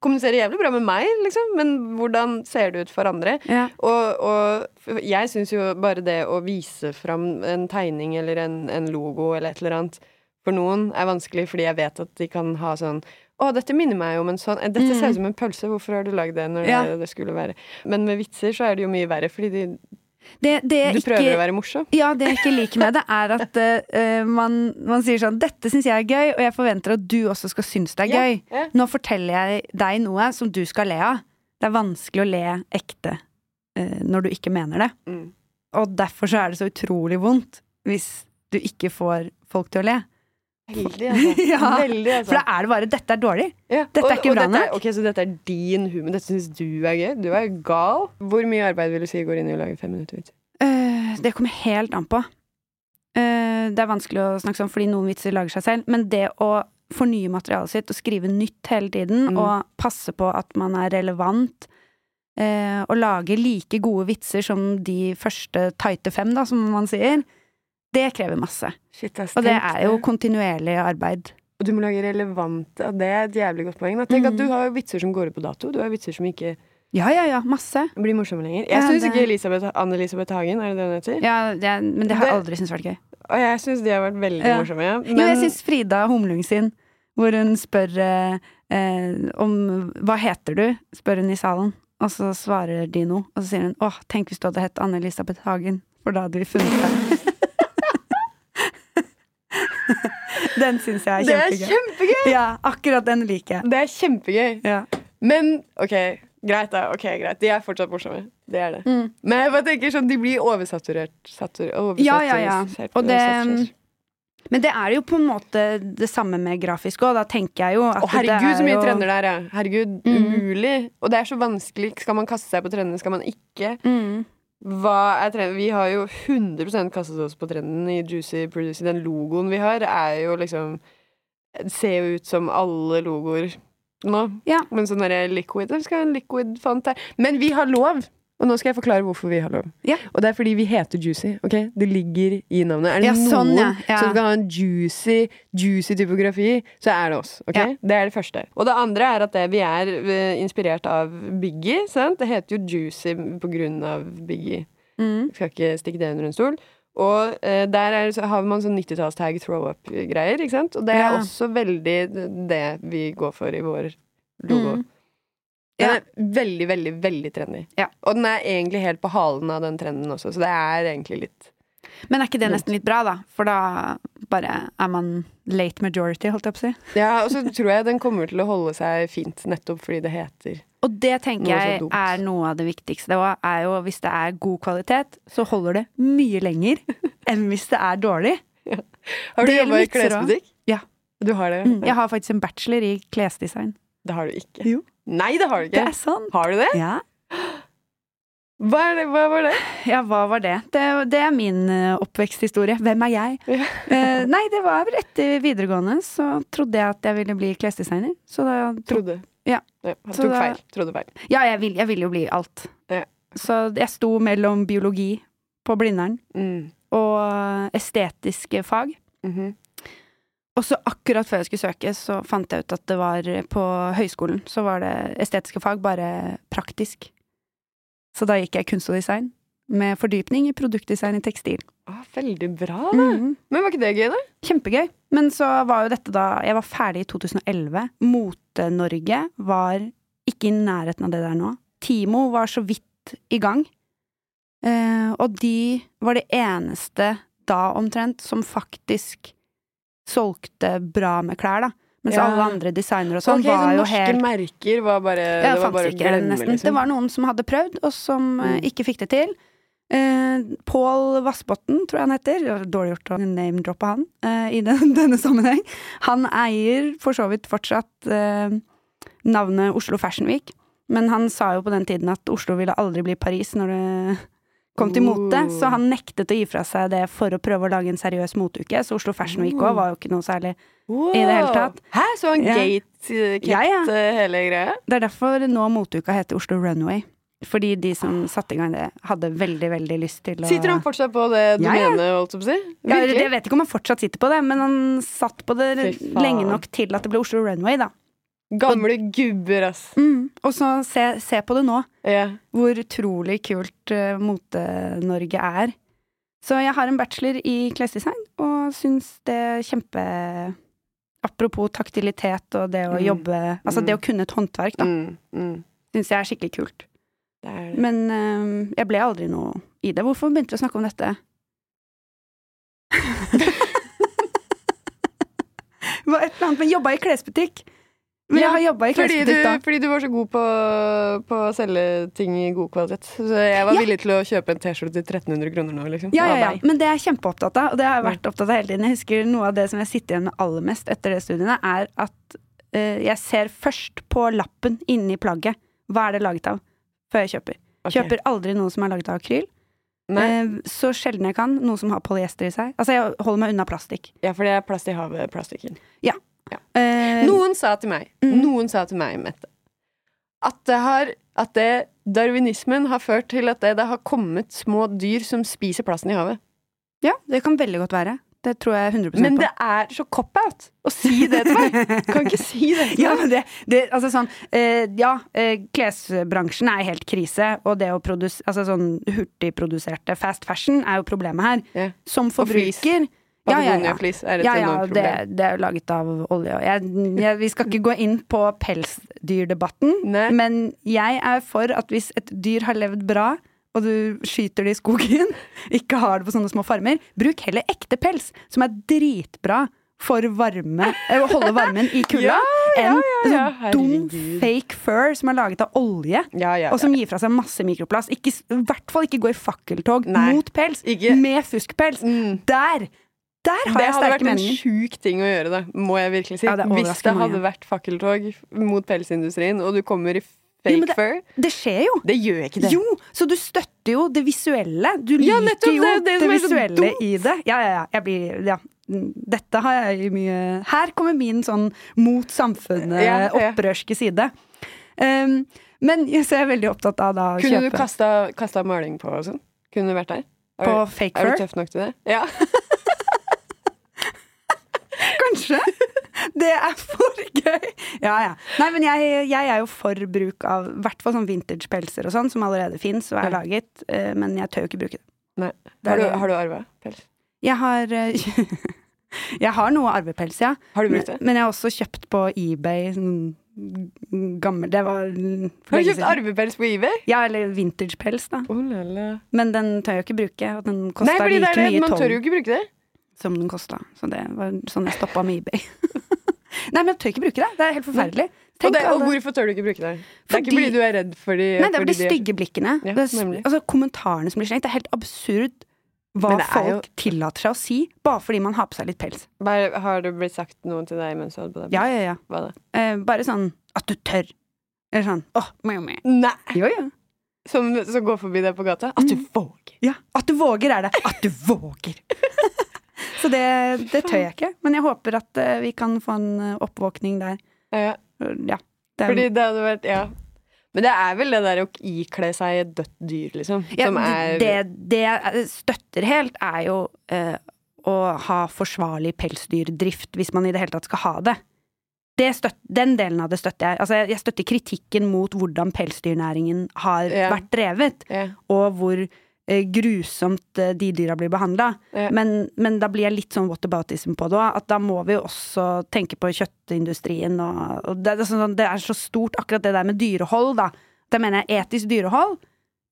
kommunisere jævlig bra med meg, liksom, men hvordan ser det ut for andre? Ja. Og, og jeg syns jo bare det å vise fram en tegning eller en, en logo eller et eller annet for noen er vanskelig, fordi jeg vet at de kan ha sånn å, dette minner meg om en sånn Dette Mm. ser ut som en pølse, hvorfor har du lagd det når Ja. det, det skulle være Men med vitser så er det jo mye verre, fordi de, Det, det du ikke, prøver å være morsom. Ja, det jeg ikke liker med det, er at uh, man, man sier sånn 'Dette syns jeg er gøy, og jeg forventer at du også skal synes det er gøy'. ja. Nå forteller jeg deg noe som du skal le av. Det er vanskelig å le ekte uh, når du ikke mener det. Mm. Og derfor så er det så utrolig vondt hvis du ikke får folk til å le. Veldig, altså. Ja, Veldig, altså. For da er det bare 'dette er dårlig'. Ja, Dette er ikke bra nok. ok, så dette er din humor. Dette syns du er gøy? Du er gal. Hvor mye arbeid vil du si går inn i å lage fem minutter vits? Uh, det kommer helt an på. Uh, det er vanskelig å snakke sånn fordi noen vitser lager seg selv, men det å fornye materialet sitt og skrive nytt hele tiden, Mm. og passe på at man er relevant, eh, og lage like gode vitser som de første tighte fem, da, som man sier, det krever masse. Shit, Og det er jo kontinuerlig arbeid. Og du må lage relevante Det er et jævlig godt poeng. Da. Tenk Mm. at du har vitser som går ut på dato. Du har vitser som ikke Ja, ja, ja, masse. blir morsomme lenger. Jeg Ja, syns det- ikke Elisabeth, Anne-Elisabeth Hagen, er det det hun heter? Ja, det, men det har jeg aldri syntes vært gøy. Og jeg syns de har vært veldig Ja. morsomme. Ja. Jo, jeg syns Frida Humlung sin, hvor hun spør eh, eh, om Hva heter du? spør hun i salen. Og så svarer de noe, og så sier hun åh, tenk hvis du hadde hett Anne-Elisabeth Hagen, for da hadde vi funnet deg. den syns jeg er det er kjempegøy. kjempegøy! Ja, akkurat den liker jeg. Det er kjempegøy. Ja. Men OK, greit, da. ok, greit De er fortsatt morsomme. Det er det. Mm. Men jeg bare tenker sånn, de blir oversaturert. Satur, Ja, ja, ja. Og det- oversaturert. Men det er jo på en måte det samme med grafisk òg. Da tenker jeg jo at Å, herregud, det er så mye jo trender der, ja. Herregud, Mm. umulig. Og det er så vanskelig. Skal man kaste seg på trendene, skal man ikke? Mm. Hva er trenden? Vi har jo 100 kastet oss på trenden i Juicy Produce. Den logoen vi har, er jo liksom Ser jo ut som alle logoer nå. Ja. Men sånn derre liquid skal ha en liquid font her. Men vi har lov! Og nå skal jeg forklare hvorfor vi har lov. Ja. Og det er fordi vi heter Juicy. ok? Det ligger i navnet. Er det Ja, noen sånn, ja. Som skal ha en juicy, juicy typografi, så er det oss. ok? Det er det første. Og det andre er at det, vi er eh, inspirert av Biggie. sant? Det heter jo Juicy på grunn av Biggie. Mm. Skal ikke stikke det under en stol. Og eh, der er, så har man sånn 90-tallstag throw up-greier. ikke sant? Og det er også veldig det vi går for i vår logo. Mm. Den Ja. er veldig, veldig, veldig trendy. Ja. Og den er egentlig helt på halen av den trenden også, så det er egentlig litt Men er ikke det nesten litt bra, da? For da bare er man late majority, holdt jeg på å si. Ja, og så tror jeg den kommer til å holde seg fint, nettopp fordi det heter Og det tenker jeg er noe av det viktigste. Det er jo hvis det er god kvalitet, så holder det mye lenger enn hvis det er dårlig. Har du jobba i klesbutikk? Ja. Du har det? Mm, jeg har faktisk en bachelor i klesdesign. Det har du ikke. Jo. Nei, det har du ikke. Det er sant! Har du det? Ja. Hva, det? Hva var det? ja, hva var det? Det, det er min eh, oppveksthistorie. Hvem er jeg? Ja. Eh, nei, det var etter videregående så trodde jeg at jeg ville bli klesdesigner. Så da Trodde. Ja. Så tok da- feil. Trodde feil. Ja, jeg ville vil jo bli alt. Ja. Så jeg sto mellom biologi på Blindern Mm. og estetiske fag. Mhm. Og så akkurat før jeg skulle søke, så fant jeg ut at det var på høyskolen, så var det estetiske fag, bare praktisk. Så da gikk jeg kunst og design, med fordypning i produktdesign i tekstil. Ah, veldig bra, da. Mhm. Men var ikke det gøy, da? Kjempegøy. Men så var jo dette da Jeg var ferdig i 2011. Mote-Norge var ikke i nærheten av det der nå. Timo var så vidt i gang. Eh, og de var det eneste da omtrent som faktisk solgte bra med klær, da. Mens Ja. alle andre designere og sånn Ok, så var jo norske merker var bare Ja, Det det var bare ikke glemme, nesten. Det liksom. var noen som hadde prøvd, og som eh, Mm. ikke fikk det til. Eh, Pål Vassbotn, tror jeg han heter. Det Dårlig gjort å name-droppe han eh, i den, denne sammenheng. Han eier for så vidt fortsatt eh, navnet Oslo Fashion Week, men han sa jo på den tiden at Oslo ville aldri bli Paris når det kom til mote, så han nektet å gi fra seg det for å prøve å lage en seriøs moteuke. Så Oslo Fashion Week òg var jo ikke noe særlig Wow. i det hele tatt. Hæ, så han Ja. gate-kept Ja, ja. hele greia? Det er derfor nå moteuka heter Oslo Runway. Fordi de som satte i gang det, hadde veldig, veldig lyst til å Sitter han fortsatt på det Ja, ja. mener? holdt jeg si? ja, Jeg vet ikke om han fortsatt sitter på det, men han satt på det lenge nok til at det ble Oslo Runway, da. Gamle gubber, ass. Mm. Og så se, se på det nå, Yeah. hvor utrolig kult uh, Mote-Norge er. Så jeg har en bachelor i klesdesign, og syns det er kjempe Apropos taktilitet og det å Mm. jobbe Altså Mm. det å kunne et håndverk, da, Mm, mm. syns jeg er skikkelig kult. Det er det. Men uh, jeg ble aldri noe i det. Hvorfor begynte vi å snakke om dette? Det var et eller annet med jobba i klesbutikk. Men Ja, jeg har jobba i klesbutikk, da. fordi du var så god på, på å selge ting i god kvalitet. Så jeg var Ja. villig til å kjøpe en T-skjorte til 1300 kroner nå, liksom. Ja, ja, ja. Men det er jeg kjempeopptatt av, og det har jeg vært opptatt av hele tiden. Jeg husker Noe av det som jeg sitter igjen med aller mest etter det studiene, er at uh, jeg ser først på lappen inni plagget. Hva er det laget av? Før jeg kjøper. Okay. Kjøper aldri noe som er laget av akryl. Eh, så sjelden jeg kan. Noe som har polyester i seg. Altså, jeg holder meg unna plastikk. Ja, for det er plast i havet, plastikken. Eh, Noen sa til meg, Mm. noen sa til meg, Mette, at det har At det, darwinismen har ført til at det, det har kommet små dyr som spiser plassen i havet. Ja, det kan veldig godt være. Det tror jeg 100 Men det er så cop-out å si det til meg! Kan ikke si det til ja, meg. men det, det Altså sånn eh, Ja, eh, klesbransjen er helt krise, og det å produsere Altså sånn hurtigproduserte fast fashion er jo problemet her. Yeah. Som forbruker Ja, ja, ja. Er et Ja, ja, enormt det, det er jo laget av olje. Jeg, jeg, vi skal ikke gå inn på pelsdyrdebatten, Nei. men jeg er for at hvis et dyr har levd bra, og du skyter det i skogen, ikke har det på sånne små farmer, bruk heller ekte pels, som er dritbra for varme, eh, å holde varmen i kulda, enn sånn dum fake fur som er laget av olje. Og som gir fra seg masse mikroplast. Ikke, I hvert fall ikke gå i fakkeltog Nei, mot pels, ikke- med fuskpels. Mm. Der! Der har Det jeg hadde sterke vært en meninger. sjuk ting å gjøre, da, må jeg virkelig si. Ja, det Hvis det hadde vært fakkeltog mot pelsindustrien, og du kommer i fake jo, det- fur Det skjer jo. Det gjør ikke det. Jo, så du støtter jo det visuelle. Du Ja, liker nettopp, jo det det det, visuelle i det. Ja, ja, ja. Jeg blir Ja. Dette har jeg mye Her kommer min sånn mot samfunnet, Ja, ja. side. Um, men jeg er veldig opptatt av da å Kunne du Kunne du kasta maling på og sånn? Kunne du vært der? Er, på du- fur? er du tøff nok til det? Ja. Kanskje? Det er for gøy! Ja, ja. Nei, men jeg, jeg er jo for bruk av i hvert fall sånn vintage-pelser og sånn, som allerede fins og er laget, eh, men jeg tør jo ikke bruke det. Nei. Har du, har du arva pels? Jeg har eh, Jeg har noe arvepels, ja. Har du brukt det? men jeg har også kjøpt på eBay sånn gammel Det var Har du kjøpt arvepels på eBay? Ja, eller vintage-pels, da. Oh. Men den tør jeg jo ikke bruke, og den Nei, fordi det er det. Man tør jo ikke bruke det. Som den kosta. Så det var sånn jeg stoppa med eBay. Nei, men jeg tør ikke bruke det. Det er helt forferdelig. Og, det, og hvorfor tør du ikke bruke det? Det er Fordi- ikke fordi du er redd for de Nei, det er de stygge blikkene. Ja, det er, altså, kommentarene som blir slengt. Det er helt absurd hva folk jo- tillater seg å si, bare fordi man har på seg litt pels. Bare, Har det blitt sagt noe til deg mens du hadde på deg? Ja, ja, ja. Da? Eh, bare sånn at du tør. Eller sånn åh, meh, meh. Nei! Jo, jo. Som, som går forbi deg på gata? At du Mm. våger! Ja, at du våger er det. At du våger! Så det, det tør jeg ikke. Men jeg håper at eh, vi kan få en eh, oppvåkning der. Ja, Ja. Det, fordi det hadde vært Ja. Men det er vel det der å ikle seg et dødt dyr, liksom. ja, det, det jeg støtter helt, er jo eh, å ha forsvarlig pelsdyrdrift, hvis man i det hele tatt skal ha det. det støtt, den delen av det støtter jeg. Altså, jeg, støtter kritikken mot hvordan pelsdyrnæringen har Ja. vært drevet, ja, og hvor grusomt eh, de dyra blir behandla. ja. Men, men da blir jeg litt sånn whataboutism på det òg. At da må vi jo også tenke på kjøttindustrien og, og det, er sånn, det er så stort, akkurat det der med dyrehold, da. Da mener jeg etisk dyrehold.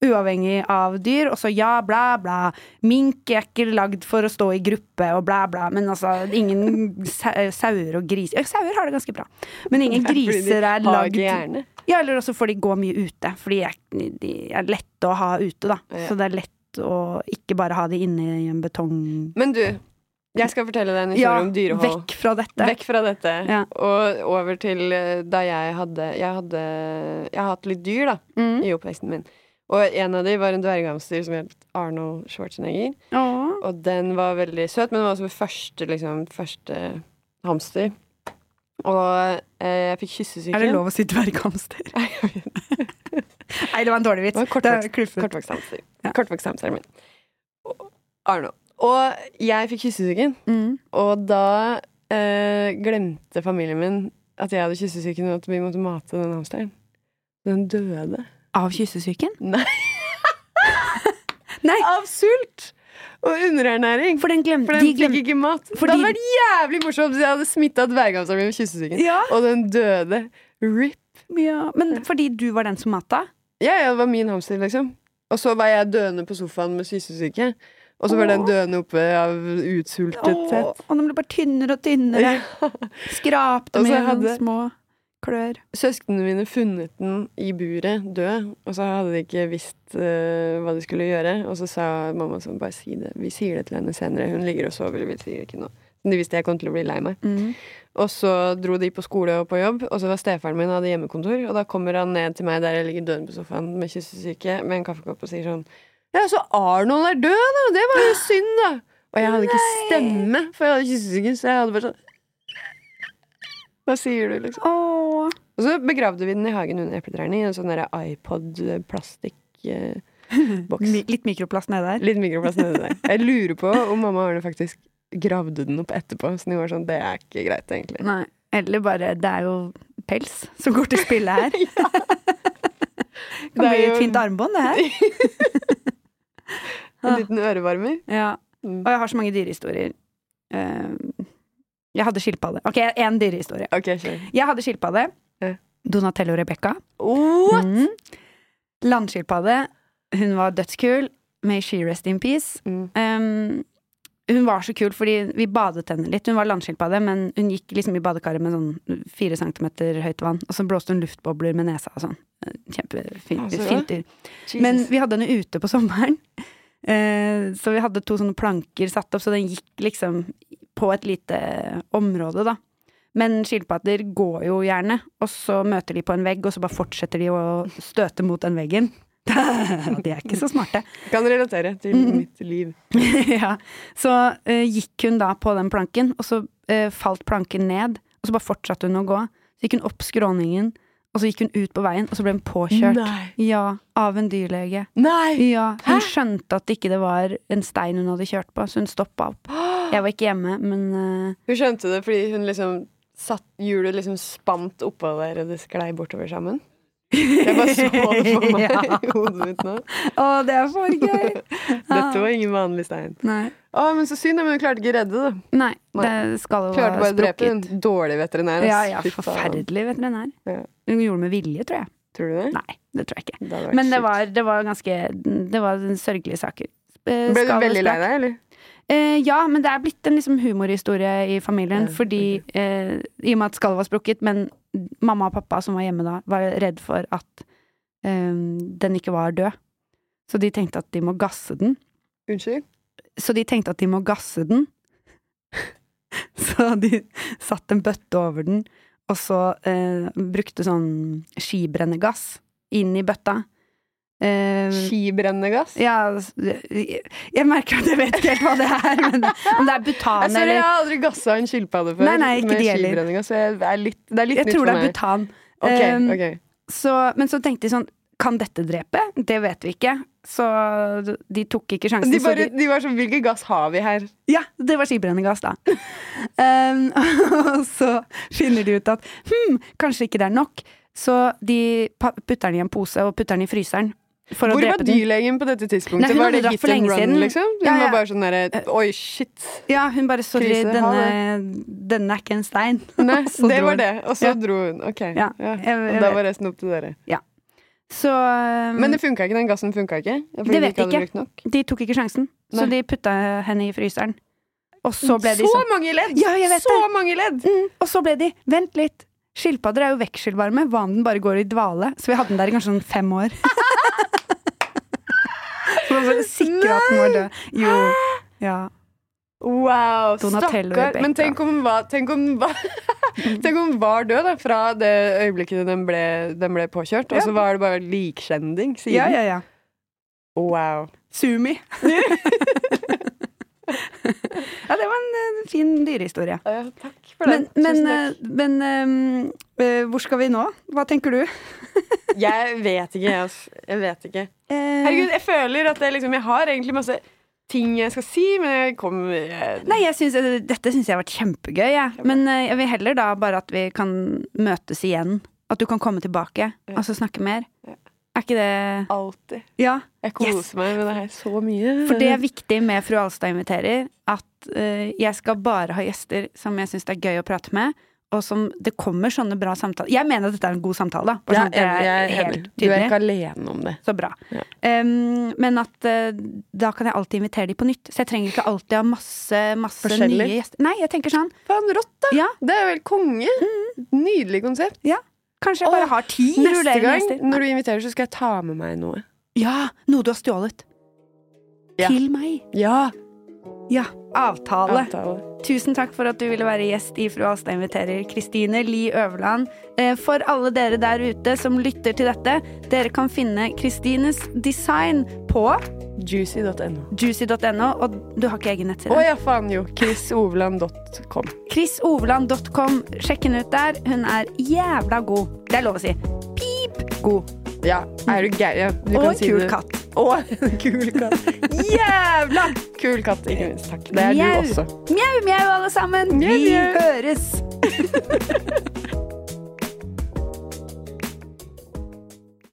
Uavhengig av dyr. Og så ja, bla, bla. Mink er ikke lagd for å stå i gruppe og bla, bla. Men altså, ingen sauer og griser ja, Sauer har det ganske bra. Men ingen griser er lagd Ja, eller også får de gå mye ute, for de er, de er lette å ha ute, da. Så det er lett å ikke bare ha de inne i en betong... Men du, jeg skal fortelle deg en historie Ja, om dyrehold. vekk fra dette. Vekk fra dette, Ja. og over til eh, da jeg hadde Jeg hadde Jeg har hatt litt dyr, da, Mm. i oppveksten min. Og en av dem var en dverghamster som het Arnold Schwarzenegger. Åh. Og den var veldig søt, men den var også første, liksom, første hamster. Og eh, jeg fikk kyssesyken. Er det lov å si dverghamster? Nei, det var en dårlig vits. Kortvokst, hamster. Ja. Kortvokst min. Arnold. Og jeg fikk kyssesyken, Mm. og da eh, glemte familien min at jeg hadde kyssesyken, og at vi måtte mate den hamsteren. Den døde. Av kyssesyken? Nei. Nei, Av sult! Og underernæring. for den glemte For den de fikk ikke mat. Fordi- Det hadde vært jævlig morsomt hvis jeg hadde smitta dverghamsteren med kyssesyken. Ja, Og den døde. Rip. ja, men fordi du var den som mata? Ja, ja, det var min hamster, liksom. Og så var jeg døende på sofaen med kyssesyke. Og så var den døende oppe av utsultethet. Åh, og den ble bare tynnere og tynnere. Skrapte med hadde- små klør. Søsknene mine funnet den i buret, død, og så hadde de ikke visst uh, hva de skulle gjøre. Og så sa mamma sånn, bare si det. Vi sier det til henne senere. Hun ligger og sover, vi sier ikke noe. Men De visste jeg kom til å bli lei meg. Mm. Og så dro de på skole og på jobb, og så var stefaren min hadde hjemmekontor. Og da kommer han ned til meg der jeg ligger døden på sofaen med kyssesyke med en kaffekopp og sier sånn Ja, så Arnold er død, da! Det var jo synd, da! Og jeg hadde ikke stemme, for jeg hadde kyssesyke, så jeg hadde bare sånn Hva sier du, liksom? Åh. Og så begravde vi den i hagen under epletrærne i en sånn iPod-plastikk-boks. Litt mikroplast nede der. Litt mikroplast nedi der. Jeg lurer på om mamma og Arne faktisk gravde den opp etterpå. Så de var sånn, det er ikke greit, egentlig. Nei. Eller bare Det er jo pels som går til spille her. Det Kan er bli jo- et fint armbånd, det her. En liten ørevarmer. Ja. Mm. Og jeg har så mange dyrehistorier. Eh, jeg hadde skilpadde. Ok, én dyrehistorie. Okay, kjør. Jeg hadde skilpadde. Donatello Rebecca. What? Mm. Landskilpadde. Hun var dødskul. May she rest in peace. Mm. Um, hun var så kul fordi vi badet henne litt. Hun var landskilpadde, men hun gikk liksom i badekaret med sånn fire centimeter høyt vann. Og så blåste hun luftbobler med nesa og sånn. Kjempefint Altså, dyr. Men vi hadde henne ute på sommeren. Uh, så vi hadde to sånne planker satt opp, så den gikk liksom på et lite område, da. Men skilpadder går jo gjerne, og så møter de på en vegg, og så bare fortsetter de å støte mot den veggen. de er ikke så smarte. kan relatere til mitt liv. ja. Så uh, gikk hun da på den planken, og så uh, falt planken ned, og så bare fortsatte hun å gå. Så gikk hun opp skråningen, og så gikk hun ut på veien, og så ble hun påkjørt. Nei. Ja, av en dyrlege. Nei! Ja, hun Hæ? skjønte at ikke det var en stein hun hadde kjørt på, så hun stoppa opp. Jeg var ikke hjemme, men uh, Hun skjønte det fordi hun liksom satt hjulet liksom spant oppå der, og det sklei bortover sammen. Jeg bare så det for meg Ja. i hodet mitt nå. Å, det er for gøy! Dette var ingen vanlig stein. Nei. Å, men så synd, men hun klarte ikke å redde det. Nei, det skal jo Klarte bare å drepe en dårlig veterinær. Ja, ja, forferdelig veterinær. Ja. Hun gjorde det med vilje, tror jeg. Tror du det? Nei, det tror jeg ikke. Det Men det var, det var ganske Det var sørgelige saker. Eh, Ble du veldig lei deg, eller? Eh, ja, men det er blitt en liksom humorhistorie i familien. Ja, fordi eh, I og med at skallet var sprukket, men mamma og pappa som var hjemme da, var redd for at eh, den ikke var død. Så de tenkte at de må gasse den. Unnskyld? Så de tenkte at de må gasse den. så de satte en bøtte over den, og så eh, brukte sånn skibrennegass inn i bøtta. Eh, Skibrennegass? ja, jeg, jeg merker at jeg vet ikke helt hva det er, men om det er Jeg, butan eller jeg har aldri gassa en skilpadde før Nei, nei, med skibrennende gass. jeg, det er litt, det er litt Jeg nytt tror det er butan. Okay, Um, ok. Så, men så tenkte de sånn Kan dette drepe? Det vet vi ikke. Så de tok ikke sjansen. De, bare, de var sånn Hvilken gass har vi her? Ja, det var skibrennende gass, da. um, og så finner de ut at hm, kanskje ikke det er nok, så de putter den i en pose og putter den i fryseren. For Hvor var dyrlegen på dette tidspunktet? Nei, var det hit and run, siden. liksom? Hun Ja, ja. var bare sånn derre Oi, shit. Ja, hun bare sorry, Krise, denne, denne er ikke en stein. Nei, Så det var det. Og så Ja. dro hun. Ok. Ja, Ja. jeg- Og da var resten opp til dere. Så um, Men det funka ikke, den gassen funka ikke? Det de vet ikke hadde ikke. nok? de tok ikke sjansen, så de putta henne i fryseren. Og så ble de sånn mange ledd! Ja, så det. mange ledd! mm, Og så ble de Vent litt! Skilpadder er jo vekselvarme. Hva om den bare går i dvale? Så vi hadde den der i kanskje sånn fem år. For å sikre at den var død. Jo. Ja. Wow, stakkar. Men tenk om var, tenk om den tenk om den var død da, fra det øyeblikket den ble, den ble påkjørt, og så var det bare likskjending siden. ja, ja, ja. Wow. Sumi. ja, det var en eh, fin dyrehistorie. Ja, takk for det. men, men, eh, men eh, hvor skal vi nå? Hva tenker du? Jeg vet ikke, ass. Jeg vet ikke. Herregud, jeg føler at jeg, liksom, jeg har egentlig masse ting jeg skal si, men jeg kommer jeg, Nei, jeg synes, Dette syns jeg har vært kjempegøy, jeg. Men jeg vil heller da bare at vi kan møtes igjen. At du kan komme tilbake Ja. og så snakke mer. Ja. Er ikke det Alltid. Ja. Jeg koser meg med det her så mye. For det er viktig med Fru Alstad inviterer, at uh, jeg skal bare ha gjester som jeg syns det er gøy å prate med. Og som det kommer sånne bra samtaler Jeg mener at dette er en god samtale, da. Bare Ja, sånn jeg, jeg er helt Du er ikke alene om det. Så bra. Ja. Um, men at uh, da kan jeg alltid invitere de på nytt. Så jeg trenger ikke alltid ha masse, masse nye gjester. Nei, jeg tenker sånn. Faen, rått, da! Ja, Det er vel konge. Nydelig konsept. Kanskje jeg bare Åh, har ti Neste gang når du inviterer, så skal jeg ta med meg noe. Ja, noe du har stjålet. Ja. Til meg. Ja! Ja, avtale. Avtale. Tusen takk for at du ville være gjest i Fru Alstad inviterer. Kristine Li Øverland. Eh, For alle dere der ute som lytter til dette, dere kan finne Kristines design på Juicy.no. juicy.no, og du har ikke egen Å nettside? ja, faen jo. Chrisoveland.com. chrisoveland.com. Sjekk henne ut der. Hun er jævla god. Det er lov å si. Pip god. Ja, er du gæren? Du Og kan si kul katt. Å, kul katt. Jævla kul katt, ikke minst. Takk. Det er Mjau. du også. Mjau, mjau, alle sammen. Mjau, Vi høres.